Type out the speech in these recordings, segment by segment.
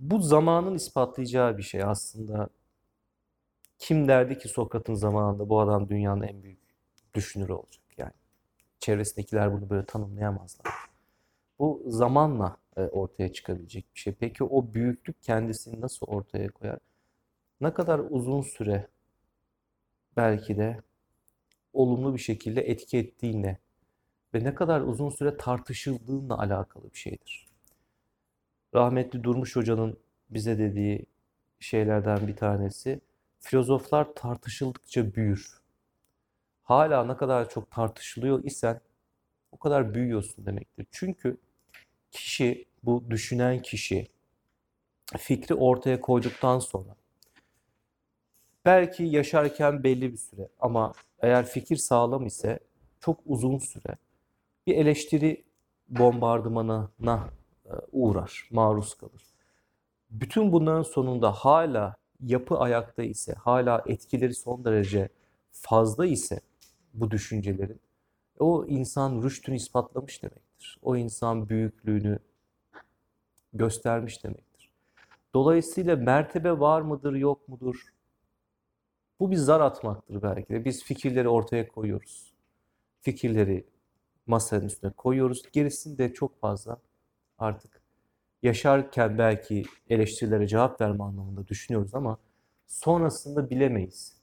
Bu zamanın ispatlayacağı bir şey aslında. Kim derdi ki Sokrat'ın zamanında bu adam dünyanın en büyük düşünürü olacak yani. Çevresindekiler bunu böyle tanımlayamazlar. Bu zamanla e, ortaya çıkabilecek bir şey. Peki o büyüklük kendisini nasıl ortaya koyar? Ne kadar uzun süre belki de olumlu bir şekilde etki ettiğine ve ne kadar uzun süre tartışıldığınla alakalı bir şeydir. Rahmetli Durmuş Hoca'nın bize dediği şeylerden bir tanesi, filozoflar tartışıldıkça büyür. Hala ne kadar çok tartışılıyor isen o kadar büyüyorsun demektir. Çünkü kişi, bu düşünen kişi fikri ortaya koyduktan sonra belki yaşarken belli bir süre ama eğer fikir sağlam ise çok uzun süre bir eleştiri bombardımanına uğrar, maruz kalır. Bütün bunların sonunda hala yapı ayakta ise, hala etkileri son derece fazla ise bu düşüncelerin, o insan rüştünü ispatlamış demektir. O insan büyüklüğünü göstermiş demektir. Dolayısıyla mertebe var mıdır, yok mudur? Bu bir zar atmaktır belki de. Biz fikirleri ortaya koyuyoruz. Fikirleri masanın üstüne koyuyoruz. Gerisini de çok fazla artık yaşarken belki eleştirilere cevap verme anlamında düşünüyoruz ama sonrasında bilemeyiz.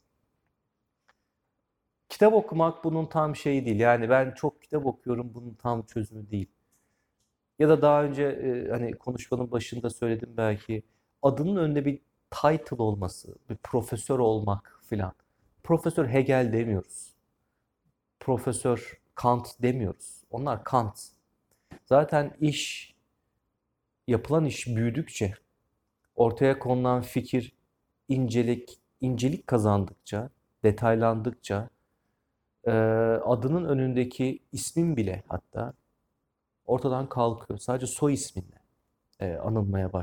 Kitap okumak bunun tam şeyi değil. Yani ben çok kitap okuyorum bunun tam çözümü değil. Ya da daha önce e, hani konuşmanın başında söyledim belki adının önünde bir title olması, bir profesör olmak filan. Profesör Hegel demiyoruz. Profesör Kant demiyoruz. Onlar Kant. Zaten iş, yapılan iş büyüdükçe, ortaya konulan fikir incelik, incelik kazandıkça, detaylandıkça, e, adının önündeki ismin bile hatta ortadan kalkıyor. Sadece soy isminle e, anılmaya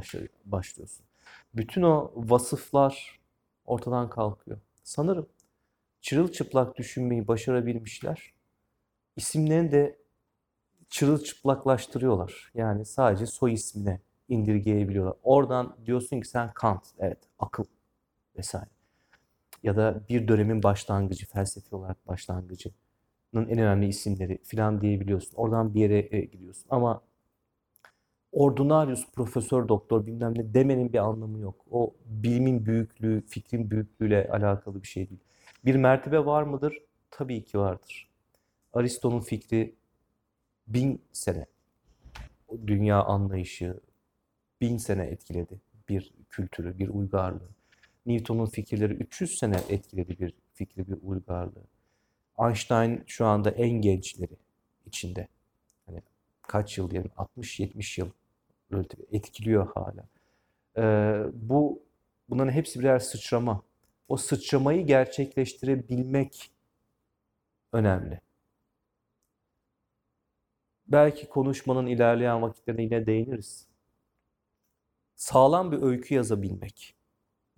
başlıyorsun. Bütün o vasıflar ortadan kalkıyor. Sanırım çırılçıplak düşünmeyi başarabilmişler. İsimlerini de çırılçıplaklaştırıyorlar. Yani sadece soy ismine indirgeyebiliyorlar. Oradan diyorsun ki sen Kant, evet akıl vesaire. Ya da bir dönemin başlangıcı, felsefi olarak başlangıcının en önemli isimleri filan diyebiliyorsun. Oradan bir yere e, gidiyorsun. Ama ordinarius, profesör, doktor bilmem ne demenin bir anlamı yok. O bilimin büyüklüğü, fikrin büyüklüğüyle alakalı bir şey değil. Bir mertebe var mıdır? Tabii ki vardır. Aristo'nun fikri bin sene, dünya anlayışı bin sene etkiledi bir kültürü, bir uygarlığı. Newton'un fikirleri 300 sene etkiledi bir fikri, bir uygarlığı. Einstein şu anda en gençleri içinde. Hani kaç yıl diyelim 60-70 yıl etkiliyor hala. Ee, bu bunların hepsi birer sıçrama. O sıçramayı gerçekleştirebilmek önemli. Belki konuşmanın ilerleyen vakitlerine yine değiniriz. Sağlam bir öykü yazabilmek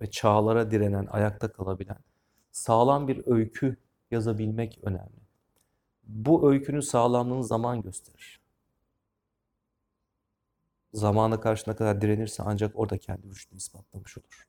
ve çağlara direnen, ayakta kalabilen sağlam bir öykü yazabilmek önemli. Bu öykünün sağlamlığını zaman gösterir. Zamana karşı ne kadar direnirse ancak orada kendi rüştünü ispatlamış olur.